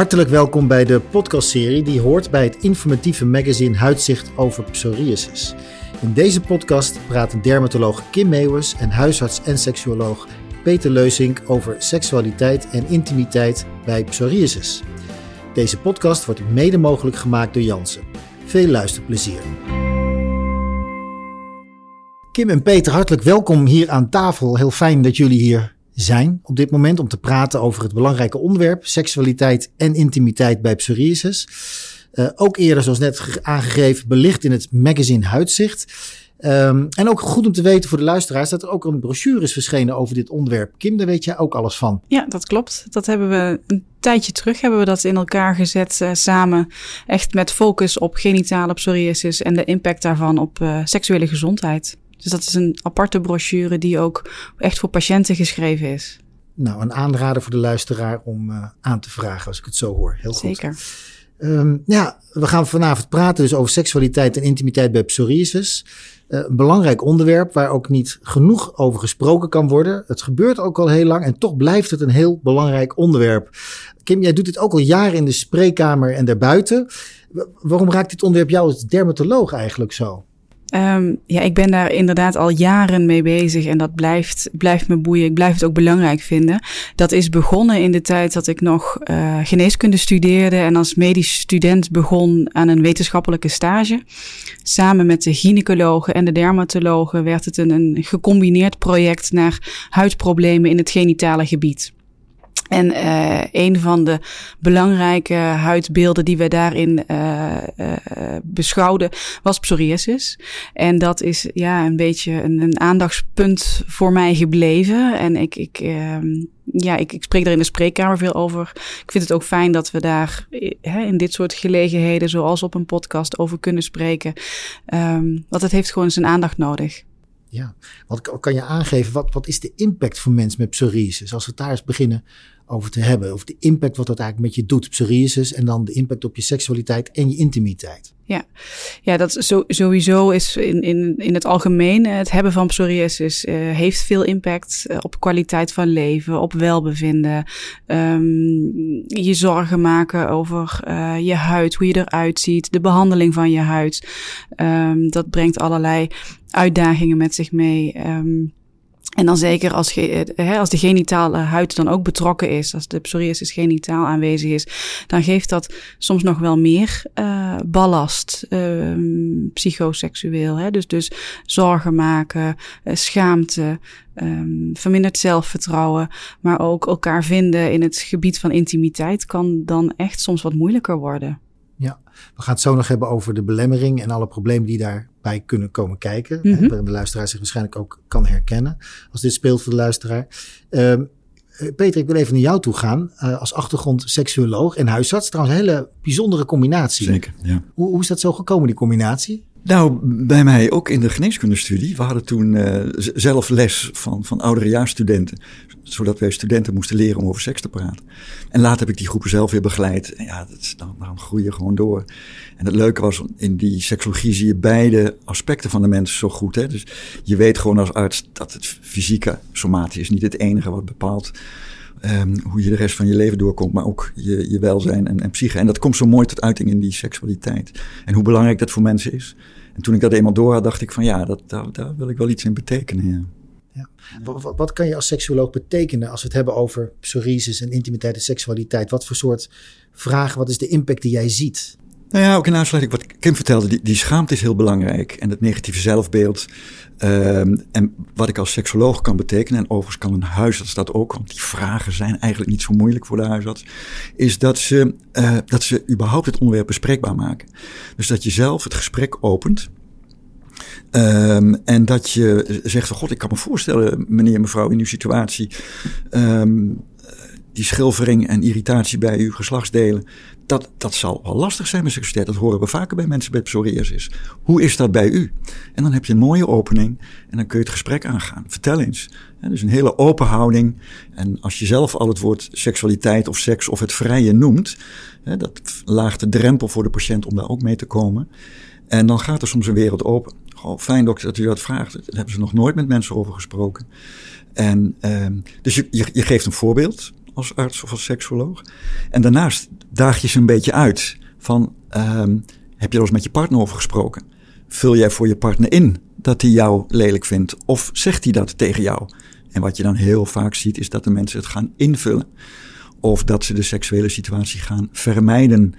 Hartelijk welkom bij de podcastserie die hoort bij het informatieve magazine Huidzicht over psoriasis. In deze podcast praten dermatoloog Kim Meeuwers en huisarts en seksuoloog Peter Leusink over seksualiteit en intimiteit bij psoriasis. Deze podcast wordt mede mogelijk gemaakt door Jansen. Veel luisterplezier. Kim en Peter, hartelijk welkom hier aan tafel. Heel fijn dat jullie hier zijn op dit moment om te praten over het belangrijke onderwerp seksualiteit en intimiteit bij psoriasis. Uh, ook eerder, zoals net aangegeven, belicht in het magazine Huidzicht. Um, en ook goed om te weten voor de luisteraars dat er ook een brochure is verschenen over dit onderwerp. Kim, daar weet jij ook alles van. Ja, dat klopt. Dat hebben we een tijdje terug hebben we dat in elkaar gezet uh, samen. Echt met focus op genitale psoriasis en de impact daarvan op uh, seksuele gezondheid. Dus dat is een aparte brochure die ook echt voor patiënten geschreven is. Nou, een aanrader voor de luisteraar om uh, aan te vragen als ik het zo hoor. Heel goed. Zeker. Um, ja, we gaan vanavond praten dus over seksualiteit en intimiteit bij psoriasis. Uh, een belangrijk onderwerp waar ook niet genoeg over gesproken kan worden. Het gebeurt ook al heel lang en toch blijft het een heel belangrijk onderwerp. Kim, jij doet dit ook al jaren in de spreekkamer en daarbuiten. Waarom raakt dit onderwerp jou als dermatoloog eigenlijk zo? Um, ja, ik ben daar inderdaad al jaren mee bezig en dat blijft, blijft me boeien. Ik blijf het ook belangrijk vinden. Dat is begonnen in de tijd dat ik nog uh, geneeskunde studeerde en als medisch student begon aan een wetenschappelijke stage. Samen met de gynaecologen en de dermatologen werd het een, een gecombineerd project naar huidproblemen in het genitale gebied. En uh, een van de belangrijke huidbeelden die we daarin uh, uh, beschouwden was psoriasis. En dat is ja een beetje een, een aandachtspunt voor mij gebleven. En ik, ik, ja, ik, ik spreek daar in de spreekkamer veel over. Ik vind het ook fijn dat we daar hè, in dit soort gelegenheden, zoals op een podcast, over kunnen spreken. Um, want het heeft gewoon zijn aandacht nodig. Ja, wat kan je aangeven? Wat, wat is de impact voor mensen met psoriasis? Als we daar eens beginnen over te hebben. Over de impact wat dat eigenlijk met je doet, psoriasis. En dan de impact op je seksualiteit en je intimiteit. Ja, ja dat sowieso is in, in, in het algemeen het hebben van psoriasis uh, heeft veel impact eh, op kwaliteit van leven, op welbevinden. Um, je zorgen maken over je huid, hoe je eruit ziet, de behandeling van je huid. Um, dat brengt allerlei uitdagingen met zich mee. Um, en dan zeker als, ge, als de genitale huid dan ook betrokken is, als de psoriasis genitaal aanwezig is, dan geeft dat soms nog wel meer uh, ballast, uh, psychoseksueel. Hè? Dus, dus zorgen maken, uh, schaamte, um, verminderd zelfvertrouwen, maar ook elkaar vinden in het gebied van intimiteit kan dan echt soms wat moeilijker worden. Ja, we gaan het zo nog hebben over de belemmering en alle problemen die daarbij kunnen komen kijken. Mm -hmm. Waarin de luisteraar zich waarschijnlijk ook kan herkennen als dit speelt voor de luisteraar. Uh, Peter, ik wil even naar jou toe gaan. Uh, als achtergrond seksuoloog en huisarts. Trouwens, een hele bijzondere combinatie. Zeker, ja. Hoe, hoe is dat zo gekomen, die combinatie? Nou, bij mij ook in de geneeskundestudie. We hadden toen uh, zelf les van, van ouderejaarsstudenten. Zodat wij studenten moesten leren om over seks te praten. En later heb ik die groepen zelf weer begeleid. En ja, dan, dan groei je gewoon door. En het leuke was, in die seksologie zie je beide aspecten van de mens zo goed. Hè? Dus je weet gewoon als arts dat het fysieke, somatisch is niet het enige wat bepaalt um, hoe je de rest van je leven doorkomt, maar ook je, je welzijn en, en psyche. En dat komt zo mooi tot uiting in die seksualiteit. En hoe belangrijk dat voor mensen is. En toen ik dat eenmaal door had, dacht ik van ja, dat, daar, daar wil ik wel iets in betekenen. Ja. Ja. Wat, wat, kan je als seksuoloog betekenen als we het hebben over psoriasis en intimiteit en seksualiteit? Wat voor soort vragen, wat is de impact die jij ziet? Nou ja, ook in aansluiting wat Kim vertelde, die, die schaamte is heel belangrijk. En het negatieve zelfbeeld. Um, en wat ik als seksoloog kan betekenen, en overigens kan een huisarts dat ook, want die vragen zijn eigenlijk niet zo moeilijk voor de huisarts, is dat ze, uh, dat ze überhaupt het onderwerp bespreekbaar maken. Dus dat je zelf het gesprek opent. Um, en dat je zegt van god, ik kan me voorstellen, meneer en mevrouw, in uw situatie, um, die schilvering en irritatie bij uw geslachtsdelen, dat, dat zal wel lastig zijn met seksualiteit. Dat horen we vaker bij mensen met psoriasis. Hoe is dat bij u? En dan heb je een mooie opening en dan kun je het gesprek aangaan. Vertel eens. Dus een hele open houding. En als je zelf al het woord seksualiteit of seks of het vrije noemt, dat laagt de drempel voor de patiënt om daar ook mee te komen. En dan gaat er soms een wereld open. Goh, fijn dokter dat u dat vraagt. Daar hebben ze nog nooit met mensen over gesproken. En um, dus je, je, geeft een voorbeeld als arts of als seksoloog. En daarnaast daag je ze een beetje uit van, ehm, heb je er eens met je partner over gesproken? Vul jij voor je partner in dat hij jou lelijk vindt? Of zegt hij dat tegen jou? En wat je dan heel vaak ziet, is dat de mensen het gaan invullen. Of dat ze de seksuele situatie gaan vermijden.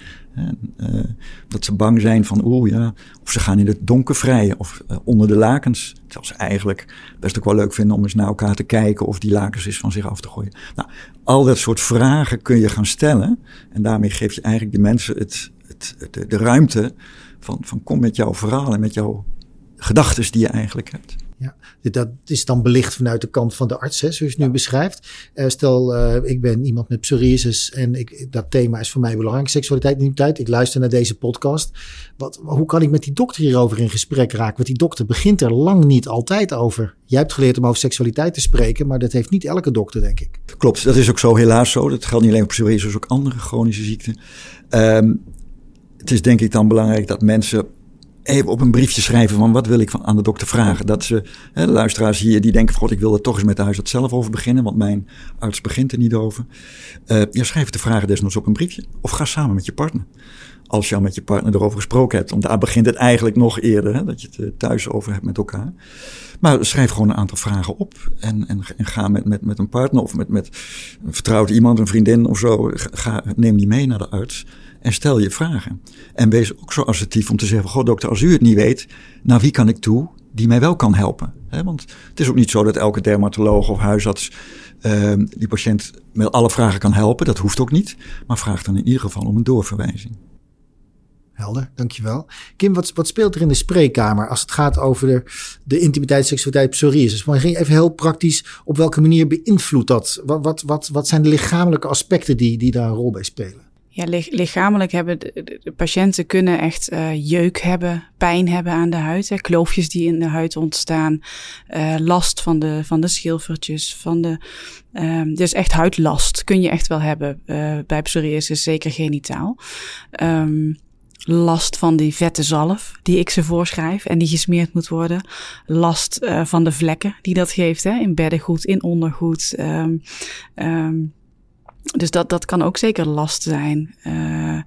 Uh, dat ze bang zijn van, oeh ja. Of ze gaan in het donker vrijen of uh, onder de lakens. Terwijl ze eigenlijk best ook wel leuk vinden om eens naar elkaar te kijken. Of die lakens eens van zich af te gooien. Nou, al dat soort vragen kun je gaan stellen. En daarmee geef je eigenlijk de mensen het, het, de, de ruimte van, van kom met jouw verhaal en met jouw gedachten die je eigenlijk hebt. Ja, dat is dan belicht vanuit de kant van de arts, hè, zoals je het nu beschrijft. Uh, stel, uh, ik ben iemand met psoriasis en ik, dat thema is voor mij belangrijk, seksualiteit en intimiteit. Ik luister naar deze podcast. Wat, hoe kan ik met die dokter hierover in gesprek raken? Want die dokter begint er lang niet altijd over. Jij hebt geleerd om over seksualiteit te spreken, maar dat heeft niet elke dokter, denk ik. Klopt, dat is ook zo helaas zo. Dat geldt niet alleen voor psoriasis, ook andere chronische ziekten. Um, het is denk ik dan belangrijk dat mensen even op een briefje schrijven van wat wil ik van, aan de dokter vragen. Dat ze, hè, de luisteraars hier, die denken van god, ik wil er toch eens met de huisarts zelf over beginnen, want mijn arts begint er niet over. Uh, ja, schrijf de vragen desnoods op een briefje. Of ga samen met je partner. Als je al met je partner erover gesproken hebt. Want daar begint het eigenlijk nog eerder, hè, dat je het eh, thuis over hebt met elkaar. Maar schrijf gewoon een aantal vragen op. En, en, ga met, met, met een partner of met, met een vertrouwd iemand, een vriendin of zo. Neem die mee naar de arts en stel je vragen. En wees ook zo assertief om te zeggen: Goh, dokter, als u het niet weet, naar wie kan ik toe die mij wel kan helpen? want het is ook niet zo dat elke dermatoloog of huisarts uh, die patiënt met alle vragen kan helpen. Dat hoeft ook niet. Maar vraag dan in ieder geval om een doorverwijzing. Helder, dankjewel. Kim, wat, speelt er in de spreekkamer als het gaat over de, de intimiteit, seksualiteit, psoriasis? Maar ging even heel praktisch, op welke manier beïnvloedt dat? Wat, wat, wat, wat zijn de lichamelijke aspecten die, die daar een rol bij spelen? Ja, lichamelijk hebben de, patiënten kunnen echt uh, jeuk hebben, pijn hebben aan de huid, hè, kloofjes die in de huid ontstaan, uh, last van de, van de schilfertjes, van de, uh, dus echt huidlast kun je echt wel hebben uh, bij psoriasis, zeker genitaal. Um, last van die vette zalf die ik ze voorschrijf en die gesmeerd moet worden. Last uh, van de vlekken die dat geeft hè, in beddengoed, in ondergoed. Um, um, dus dat, dat kan ook zeker last zijn. Uh,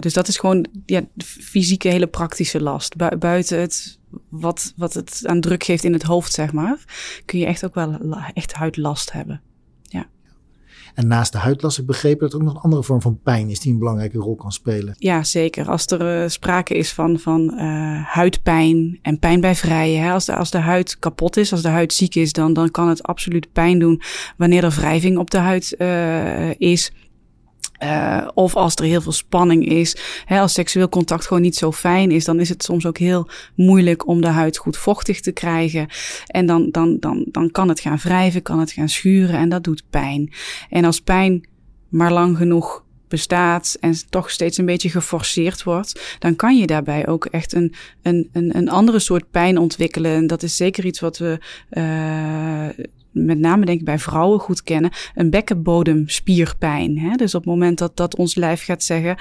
dus dat is gewoon ja, fysieke, hele praktische last. buiten het wat, wat het aan druk geeft in het hoofd, zeg maar, kun je echt ook wel echt huidlast hebben. En naast de huidlast, ik begrepen dat er ook nog een andere vorm van pijn is die een belangrijke rol kan spelen. Ja, zeker. Als er uh, sprake is van, van uh, huidpijn en pijn bij vrijen. Als, de, als de huid kapot is, als de huid ziek is, dan, dan kan het absoluut pijn doen wanneer er wrijving op de huid uh, is. Uh, of als er heel veel spanning is, hè, als seksueel contact gewoon niet zo fijn is, dan is het soms ook heel moeilijk om de huid goed vochtig te krijgen. En dan, dan, dan, dan kan het gaan wrijven, kan het gaan schuren en dat doet pijn. En als pijn maar lang genoeg bestaat en toch steeds een beetje geforceerd wordt, dan kan je daarbij ook echt een, een, een, andere soort pijn ontwikkelen. En dat is zeker iets wat we uh, met name denk ik bij vrouwen goed kennen, een bekkenbodemspierpijn. Hè? Dus op het moment dat, dat ons lijf gaat zeggen,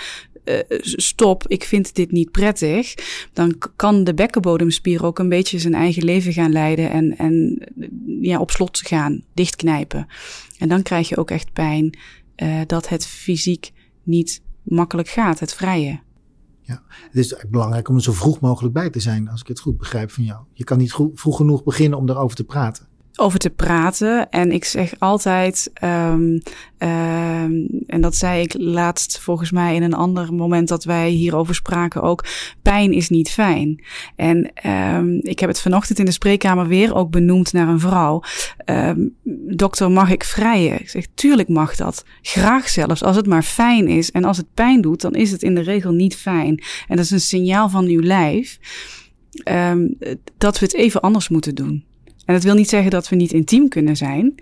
uh, stop, ik vind dit niet prettig, dan kan de bekkenbodemspier ook een beetje zijn eigen leven gaan leiden en, en ja, op slot gaan, dichtknijpen. En dan krijg je ook echt pijn uh, dat het fysiek niet makkelijk gaat, het vrije. Ja, het is belangrijk om er zo vroeg mogelijk bij te zijn, als ik het goed begrijp van jou. Je kan niet vroeg genoeg beginnen om daarover te praten over te praten. En ik zeg altijd, um, um, en dat zei ik laatst volgens mij in een ander moment dat wij hierover spraken ook, pijn is niet fijn. En um, ik heb het vanochtend in de spreekkamer weer ook benoemd naar een vrouw. dokter, mag ik vrijen? Ik zeg, tuurlijk mag dat. Graag zelfs, als het maar fijn is. En als het pijn doet, dan is het in de regel niet fijn. En dat is een signaal van uw lijf dat we het even anders moeten doen. En dat wil niet zeggen dat we niet intiem kunnen zijn,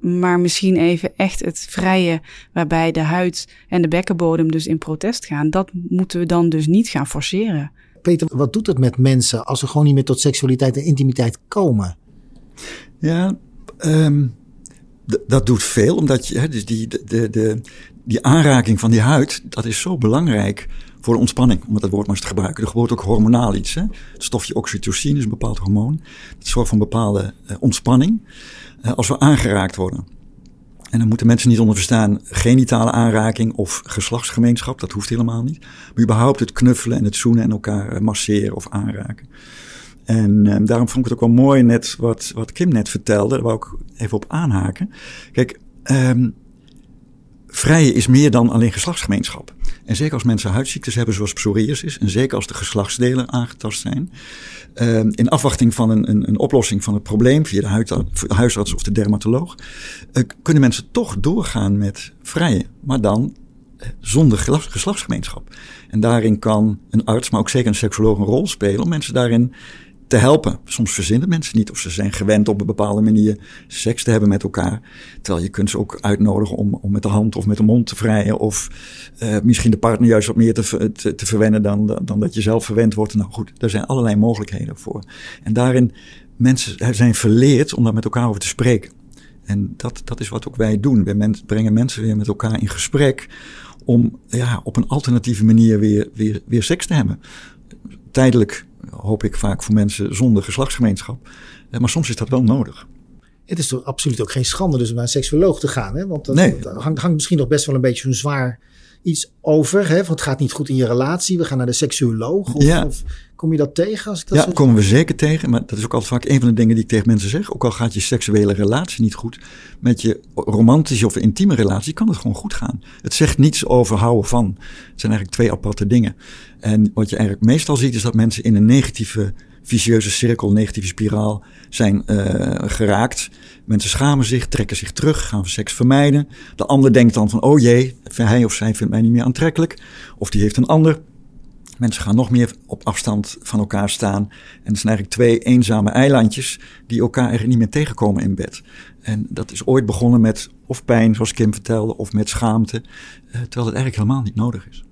maar misschien even echt het vrije waarbij de huid en de bekkenbodem dus in protest gaan, dat moeten we dan dus niet gaan forceren. Peter, wat doet het met mensen als ze gewoon niet meer tot seksualiteit en intimiteit komen? Ja, um, dat doet veel, omdat je, dus die, de, de, die aanraking van die huid, dat is zo belangrijk voor de ontspanning, om dat woord maar eens te gebruiken. Er gebeurt ook hormonaal iets. Hè? Het stofje oxytocine is een bepaald hormoon. Dat zorgt voor een bepaalde uh, ontspanning uh, als we aangeraakt worden. En dan moeten mensen niet onder verstaan genitale aanraking of geslachtsgemeenschap. Dat hoeft helemaal niet. Maar überhaupt het knuffelen en het zoenen en elkaar eh, masseren of aanraken. En um, daarom vond ik het ook wel mooi net wat, wat Kim net vertelde. Daar wou ik even op aanhaken. Kijk, um, vrije is meer dan alleen geslachtsgemeenschap. En zeker als mensen huidziektes hebben zoals psoriasis... en zeker als de geslachtsdelen aangetast zijn... Uh, in afwachting van een, een, een, oplossing van het probleem... via de huisarts of de dermatoloog... Uh, kunnen mensen toch doorgaan met vrije. Maar dan uh, zonder geslachtsgemeenschap. En daarin kan een arts, maar ook zeker een seksoloog... een rol spelen om mensen daarin te helpen. Soms verzinnen mensen niet of ze zijn gewend op een bepaalde manier seks te hebben met elkaar. Terwijl je kunt ze ook uitnodigen om, om met de hand of met de mond te vrijen. Of uh, misschien de partner juist wat meer te, te, verwennen dan, dan dat je zelf verwend wordt. Nou goed, er zijn allerlei mogelijkheden voor. En daarin, mensen zijn verleerd om daar met elkaar over te spreken. En dat, dat is wat ook wij doen. Wij brengen mensen weer met elkaar in gesprek om ja, op een alternatieve manier weer, weer, weer seks te hebben. Tijdelijk hoop ik vaak voor mensen zonder geslachtsgemeenschap. Eh, maar soms is dat wel nodig. Het is toch absoluut ook geen schande dus om naar een seksuoloog te gaan. Hè? Want dat, nee. hangt, hangt, misschien nog best wel een beetje zo'n zwaar iets over. Hè? Want het gaat niet goed in je relatie. We gaan naar de seksuoloog. Of, ja. of kom je dat tegen? Als ik dat ja, komen we zeker tegen. Maar dat is ook altijd vaak een van de dingen die ik tegen mensen zeg. Ook al gaat je seksuele relatie niet goed. Met je romantische of intieme relatie kan het gewoon goed gaan. Het zegt niets over houden van. Het zijn eigenlijk twee aparte dingen. En wat je eigenlijk meestal ziet is dat mensen in een negatieve vicieuze cirkel, negatieve spiraal zijn uh, geraakt. Mensen schamen zich, trekken zich terug, gaan seks vermijden. De ander denkt dan van, oh jee, hij of zij vindt mij niet meer aantrekkelijk. Of die heeft een ander. Mensen gaan nog meer op afstand van elkaar staan. En het zijn eigenlijk twee eenzame eilandjes die elkaar eigenlijk niet meer tegenkomen in bed. En dat is ooit begonnen met of pijn, zoals Kim vertelde, of met schaamte. Uh, terwijl het eigenlijk helemaal niet nodig is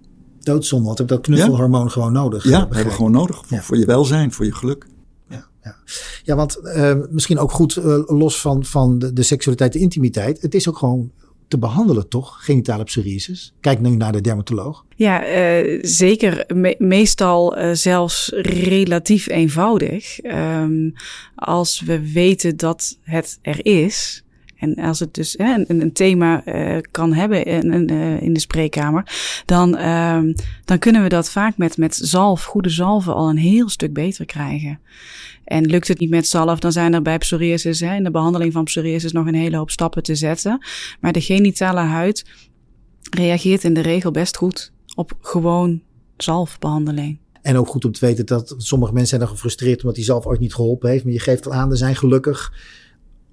doodzonde. Want heb dat knuffelhormoon gewoon nodig. Ja, we hebben gewoon nodig voor, voor, je welzijn, voor je geluk. Ja, ja. ja want uh, misschien ook goed uh, los van, van de, de seksualiteit, de intimiteit. Het is ook gewoon te behandelen, toch? Genitale psoriasis. Kijk nu naar de dermatoloog. Ja, uh, zeker. Me meestal uh, zelfs relatief eenvoudig. Um, als we weten dat het er is, en als het dus hè, een, een, thema uh, kan hebben in, in de spreekkamer, dan, uh, dan kunnen we dat vaak met, met zalf, goede zalven, al een heel stuk beter krijgen. En lukt het niet met zalf, dan zijn er bij psoriasis, in de behandeling van psoriasis, nog een hele hoop stappen te zetten. Maar de genitale huid reageert in de regel best goed op gewoon zalfbehandeling. En ook goed om te weten dat sommige mensen zijn dan gefrustreerd omdat die zalf ooit niet geholpen heeft. Maar je geeft al aan, er zijn gelukkig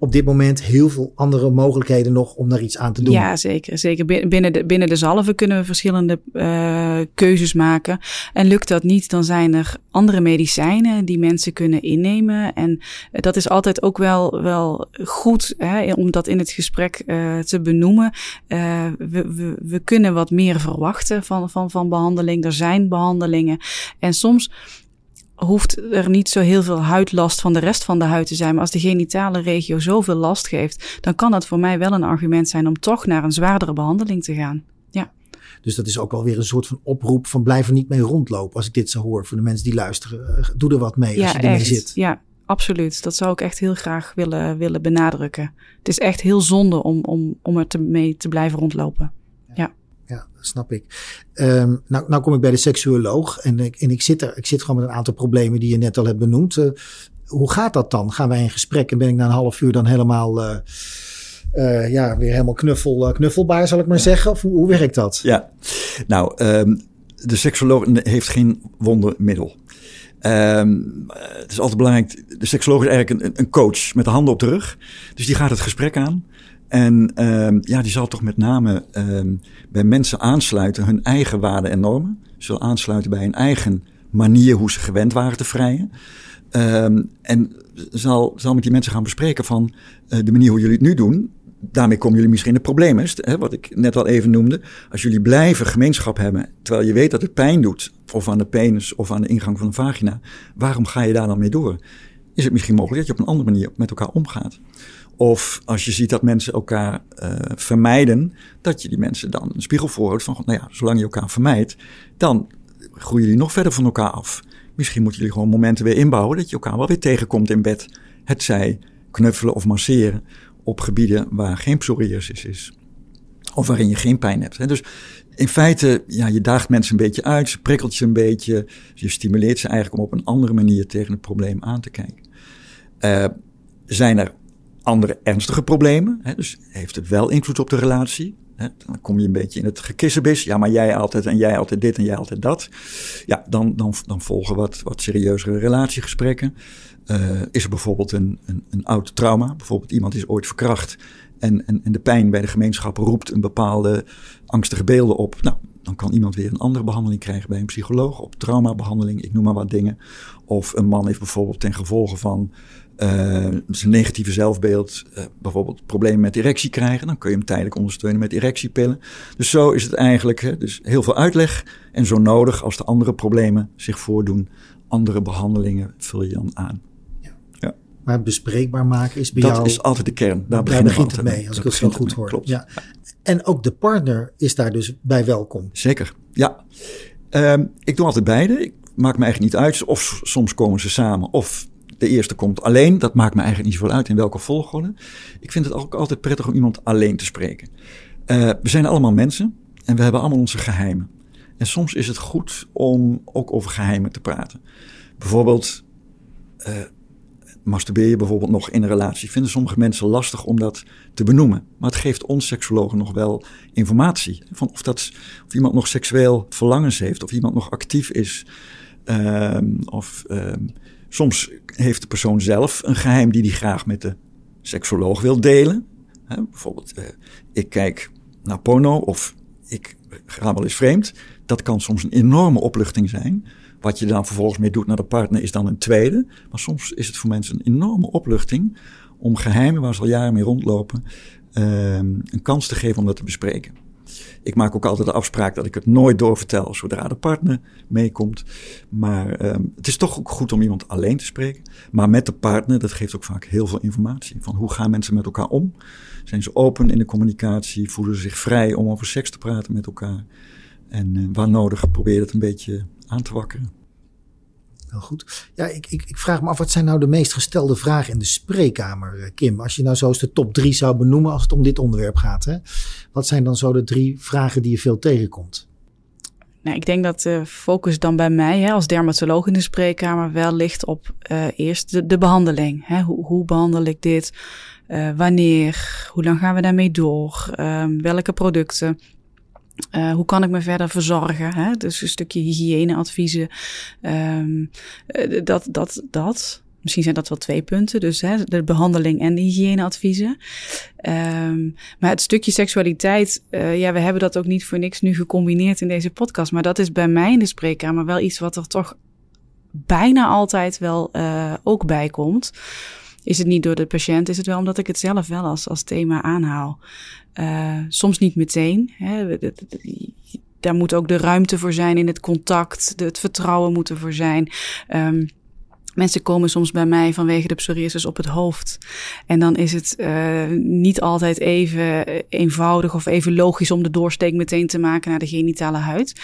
op dit moment heel veel andere mogelijkheden nog om daar iets aan te doen. Ja, zeker. zeker. Binnen, de, binnen de zalven kunnen we verschillende uh, keuzes maken. En lukt dat niet, dan zijn er andere medicijnen die mensen kunnen innemen. En dat is altijd ook wel, wel goed hè, om dat in het gesprek uh, te benoemen. Uh, we, we, we kunnen wat meer verwachten van, van, van behandeling. Er zijn behandelingen. En soms hoeft er niet zo heel veel huidlast van de rest van de huid te zijn. Maar als de genitale regio zoveel last geeft, dan kan dat voor mij wel een argument zijn om toch naar een zwaardere behandeling te gaan. Ja. Dus dat is ook wel weer een soort van oproep van blijf er niet mee rondlopen. Als ik dit zo hoor voor de mensen die luisteren. Eh, doe er wat mee ja, als je ermee zit. Ja, absoluut. Dat zou ik echt heel graag willen, willen benadrukken. Het is echt heel zonde om, om, om er te, mee te blijven rondlopen. Ja ja, dat snap ik. Um, nou, nou kom ik bij de seksuoloog en ik, en ik zit er, ik zit gewoon met een aantal problemen die je net al hebt benoemd. Uh, hoe gaat dat dan? Gaan wij in gesprek en ben ik na een half uur dan helemaal, uh, uh, ja, weer helemaal knuffel, knuffelbaar, zal ik maar zeggen? Of hoe, hoe, werkt dat? Ja, nou, um, de seksuoloog heeft geen wondermiddel. Um, het is altijd belangrijk. De seksoloog is eigenlijk een, een, coach met de handen op de rug. Dus die gaat het gesprek aan. En um, ja, die zal toch met name um, bij mensen aansluiten hun eigen waarden en normen. Zal aansluiten bij hun eigen manier hoe ze gewend waren te vrijen. Um, en zal, zal met die mensen gaan bespreken van uh, de manier hoe jullie het nu doen. Daarmee komen jullie misschien in de problemen. Hè, wat ik net al even noemde. Als jullie blijven gemeenschap hebben, terwijl je weet dat het pijn doet, of aan de penis of aan de ingang van de vagina, waarom ga je daar dan mee door? Is het misschien mogelijk dat je op een andere manier met elkaar omgaat? Of als je ziet dat mensen elkaar uh, vermijden, dat je die mensen dan een spiegel voorhoudt van, nou ja, zolang je elkaar vermijdt, dan groeien jullie nog verder van elkaar af. Misschien moeten jullie gewoon momenten weer inbouwen dat je elkaar wel weer tegenkomt in bed. Het zij knuffelen of masseren. op gebieden waar geen psoriasis is. Of waarin je geen pijn hebt. Dus in feite, ja, je daagt mensen een beetje uit, je prikkelt je een beetje. Je stimuleert ze eigenlijk om op een andere manier tegen het probleem aan te kijken. Uh, zijn er andere ernstige problemen? Hè? Dus heeft het wel invloed op de relatie? Hè? Dan kom je een beetje in het gekissenbis. Ja, maar jij altijd en jij altijd dit en jij altijd dat. Ja, dan, dan, dan volgen wat, wat serieuzere relatiegesprekken. Uh, is er bijvoorbeeld een, een, een oud trauma? Bijvoorbeeld iemand is ooit verkracht en, en, en de pijn bij de gemeenschap roept een bepaalde angstige beelden op. Nou, dan kan iemand weer een andere behandeling krijgen bij een psycholoog op traumabehandeling, ik noem maar wat dingen. Of een man heeft bijvoorbeeld ten gevolge van zijn negatieve zelfbeeld, uh, bijvoorbeeld problemen met erectie krijgen. Dan kun je hem tijdelijk ondersteunen met erectiepillen. Dus zo is het eigenlijk. Hè, dus heel veel uitleg en zo nodig als de andere problemen zich voordoen. Andere behandelingen vul je dan aan. Maar bespreekbaar maken is bij dat jou... Dat is altijd de kern. Daar, daar begint het mee, als ik het zo goed hoor. Klopt. Ja. En ook de partner is daar dus bij welkom. Zeker, ja. Um, ik doe altijd beide. Ik maak me eigenlijk niet uit. Of soms komen ze samen, of de eerste komt alleen. Dat maakt me eigenlijk niet zoveel uit in welke volgorde. Ik vind het ook altijd prettig om iemand alleen te spreken. Uh, we zijn allemaal mensen en we hebben allemaal onze geheimen. En soms is het goed om ook over geheimen te praten. Bijvoorbeeld, uh, masturbeer je bijvoorbeeld nog in een relatie? Vinden sommige mensen lastig om dat te benoemen. Maar het geeft ons seksologen nog wel informatie. Van of, dat, of iemand nog seksueel verlangens heeft, of iemand nog actief is. Um, of um, soms heeft de persoon zelf een geheim die hij graag met de seksoloog wil delen. Bijvoorbeeld, uh, ik kijk naar porno of ik ga wel eens vreemd. Dat kan soms een enorme opluchting zijn. Wat je dan vervolgens mee doet naar de partner is dan een tweede. Maar soms is het voor mensen een enorme opluchting om geheimen waar ze al jaren mee rondlopen, um, een kans te geven om dat te bespreken. Ik maak ook altijd de afspraak dat ik het nooit doorvertel zodra de partner meekomt. Maar um, het is toch ook goed om iemand alleen te spreken. Maar met de partner, dat geeft ook vaak heel veel informatie. Van hoe gaan mensen met elkaar om? Zijn ze open in de communicatie? Voelen ze zich vrij om over seks te praten met elkaar? En uh, waar nodig, probeer het een beetje aan te wakkeren. Heel goed. Ja, ik, ik, ik, vraag me af, wat zijn nou de meest gestelde vragen in de spreekkamer, Kim? Als je nou zo eens de top drie zou benoemen als het om dit onderwerp gaat. Hè? Wat zijn dan zo de drie vragen die je veel tegenkomt? Nou, ik denk dat de focus dan bij mij hè, als dermatoloog in de spreekkamer wel ligt op uh, eerst de, de behandeling. Hè? Hoe, hoe behandel ik dit? Uh, wanneer? Hoe lang gaan we daarmee door? Uh, welke producten? Uh, hoe kan ik me verder verzorgen? Hè? Dus een stukje hygiëneadviezen. Um, dat, dat, dat. Misschien zijn dat wel twee punten. Dus hè, de behandeling en de hygiëneadviezen. Um, maar het stukje seksualiteit, uh, ja, we hebben dat ook niet voor niks nu gecombineerd in deze podcast. Maar dat is bij mij in de spreekkamer wel iets wat er toch bijna altijd wel ook bij komt. Is het niet door de patiënt, is het wel omdat ik het zelf wel als, als thema aanhaal. Uh, soms niet meteen. Hè. Daar moet ook de ruimte voor zijn in het contact. Het vertrouwen moet ervoor zijn. Um, Mensen komen soms bij mij vanwege de psoriasis op het hoofd. En dan is het uh, niet altijd even eenvoudig of even logisch om de doorsteek meteen te maken naar de genitale huid.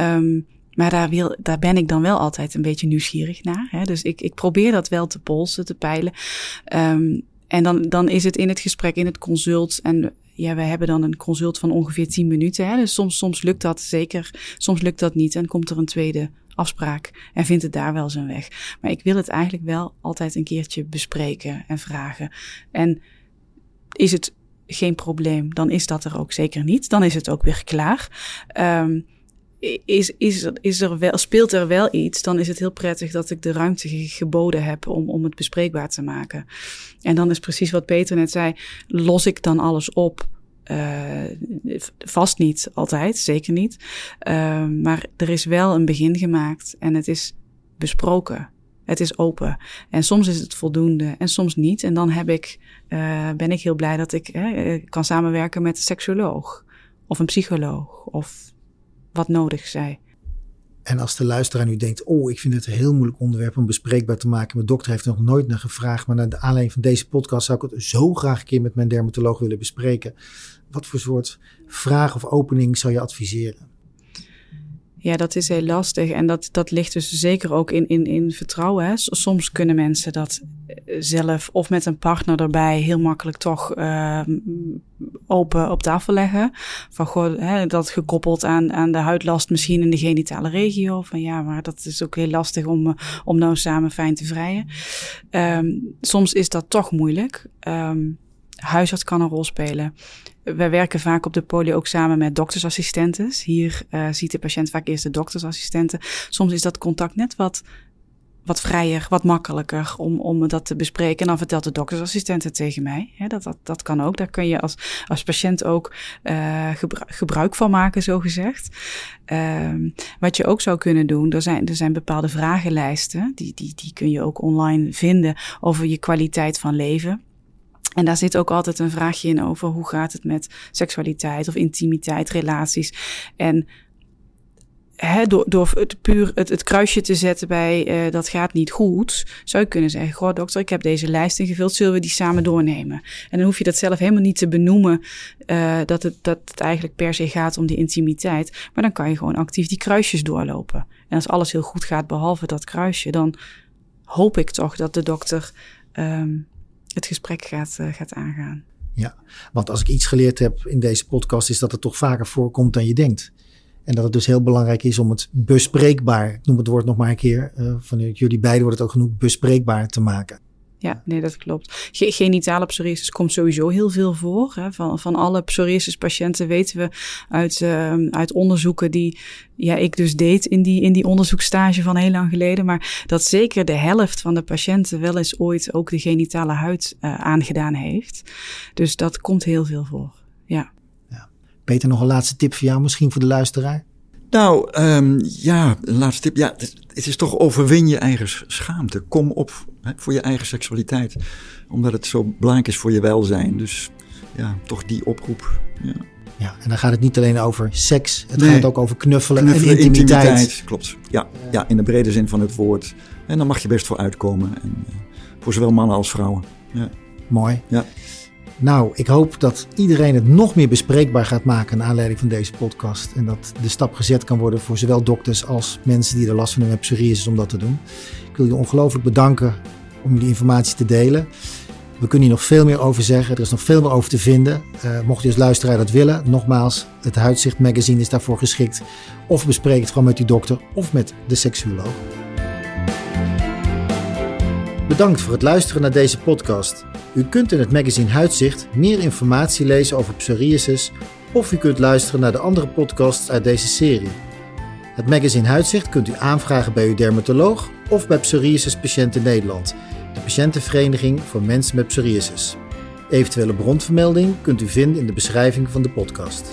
Um, maar daar, wil, daar ben ik dan wel altijd een beetje nieuwsgierig naar. Hè? Dus ik, ik probeer dat wel te polsen, te peilen. Um, en dan, dan is het in het gesprek, in het consult. En ja, we hebben dan een consult van ongeveer 10 minuten. Hè? Dus soms, soms lukt dat zeker, soms lukt dat niet. En komt er een tweede afspraak en vindt het daar wel zijn weg. Maar ik wil het eigenlijk wel altijd een keertje bespreken en vragen. En is het geen probleem, dan is dat er ook zeker niet. Dan is het ook weer klaar. Um, is, is, is er wel, speelt er wel iets, dan is het heel prettig dat ik de ruimte geboden heb om, om het bespreekbaar te maken. En dan is precies wat Peter net zei, los ik dan alles op? Uh, vast niet altijd, zeker niet. Uh, maar er is wel een begin gemaakt en het is besproken. Het is open. En soms is het voldoende en soms niet. En dan heb ik, uh, ben ik heel blij dat ik kan samenwerken met een seksuoloog of een psycholoog of wat nodig zij. En als de luisteraar nu denkt, oh, ik vind het een heel moeilijk onderwerp om bespreekbaar te maken. Mijn dokter heeft er nog nooit naar gevraagd, maar naar de aanleiding van deze podcast zou ik het zo graag een keer met mijn dermatoloog willen bespreken. Wat voor soort vraag of opening zou je adviseren? Ja, dat is heel lastig. En dat, dat ligt dus zeker ook in, in, in vertrouwen. Hè. Soms kunnen mensen dat eh, zelf of met een partner erbij heel makkelijk toch uh, open op tafel leggen. Van goh, hè, dat gekoppeld aan, aan de huidlast misschien in de genitale regio. Van ja, maar dat is ook heel lastig om, eh, om nou samen fijn te vrijen. Um, soms is dat toch moeilijk. Um, huisarts kan een rol spelen. Wij werken vaak op de polio ook samen met doktersassistenten. Hier uh, ziet de patiënt vaak eerst de doktersassistenten. Soms is dat contact net wat, wat vrijer, wat makkelijker om, om dat te bespreken. En dan vertelt de doktersassistent het tegen mij. dat, dat, dat kan ook. Daar kun je als, als patiënt ook uh, gebruik van maken, zo gezegd. Uh, wat je ook zou kunnen doen, er zijn, er zijn bepaalde vragenlijsten. Die, die, die kun je ook online vinden over je kwaliteit van leven. En daar zit ook altijd een vraagje in over hoe gaat het met seksualiteit of intimiteit, relaties. En door, door het puur het, het kruisje te zetten bij uh, dat gaat niet goed, zou je kunnen zeggen: Goh, dokter, ik heb deze lijst ingevuld, zullen we die samen doornemen? En dan hoef je dat zelf helemaal niet te benoemen uh, dat, het, dat het eigenlijk per se gaat om die intimiteit. Maar dan kan je gewoon actief die kruisjes doorlopen. En als alles heel goed gaat, behalve dat kruisje, dan hoop ik toch dat de dokter. Um, het gesprek gaat, uh, gaat aangaan. Ja, want als ik iets geleerd heb in deze podcast, is dat het toch vaker voorkomt dan je denkt. En dat het dus heel belangrijk is om het bespreekbaar, ik noem het woord nog maar een keer, uh, van jullie beiden wordt het ook genoemd, bespreekbaar te maken. Ja, nee, dat klopt. genitale psoriasis komt sowieso heel veel voor. Hè. Van, van alle psoriasis-patiënten weten we uit, uh, uit onderzoeken die ja, ik dus deed in die, in die onderzoekstage van heel lang geleden. Maar dat zeker de helft van de patiënten wel eens ooit ook de genitale huid uh, aangedaan heeft. Dus dat komt heel veel voor. Ja. ja. Peter, nog een laatste tip voor jou, misschien voor de luisteraar? Nou, um, ja, een laatste tip. Ja, het is toch overwin je eigen schaamte. Kom op hè, voor je eigen seksualiteit. Omdat het zo belangrijk is voor je welzijn. Dus ja, toch die oproep. Ja. Ja, en dan gaat het niet alleen over seks. Het gaat ook over knuffelen, knuffelen en intimiteit. intimiteit. Klopt. Ja, ja, in de brede zin van het woord. En daar mag je best voor uitkomen. En, uh, voor zowel mannen als vrouwen. Ja. Mooi. Ja. Nou, ik hoop dat iedereen het nog meer bespreekbaar gaat maken naar aanleiding van deze podcast. En dat de stap gezet kan worden voor zowel dokters als mensen die er last van hebben met psoriasis om dat te doen. Ik wil je ongelooflijk bedanken om die informatie te delen. We kunnen hier nog veel meer over zeggen. Er is nog veel meer over te vinden. Uh, mocht je als luisteraar dat willen, nogmaals, het Huidzicht magazine is daarvoor geschikt. Of bespreek het gewoon met uw dokter of met de seksuoloog. Bedankt voor het luisteren naar deze podcast. U kunt in het magazine Huidzicht meer informatie lezen over psoriasis of u kunt luisteren naar de andere podcasts uit deze serie. Het magazine Huidzicht kunt u aanvragen bij uw dermatoloog of bij Psoriasis Patiënten Nederland, de patiëntenvereniging voor mensen met psoriasis. Eventuele bronvermelding kunt u vinden in de beschrijving van de podcast.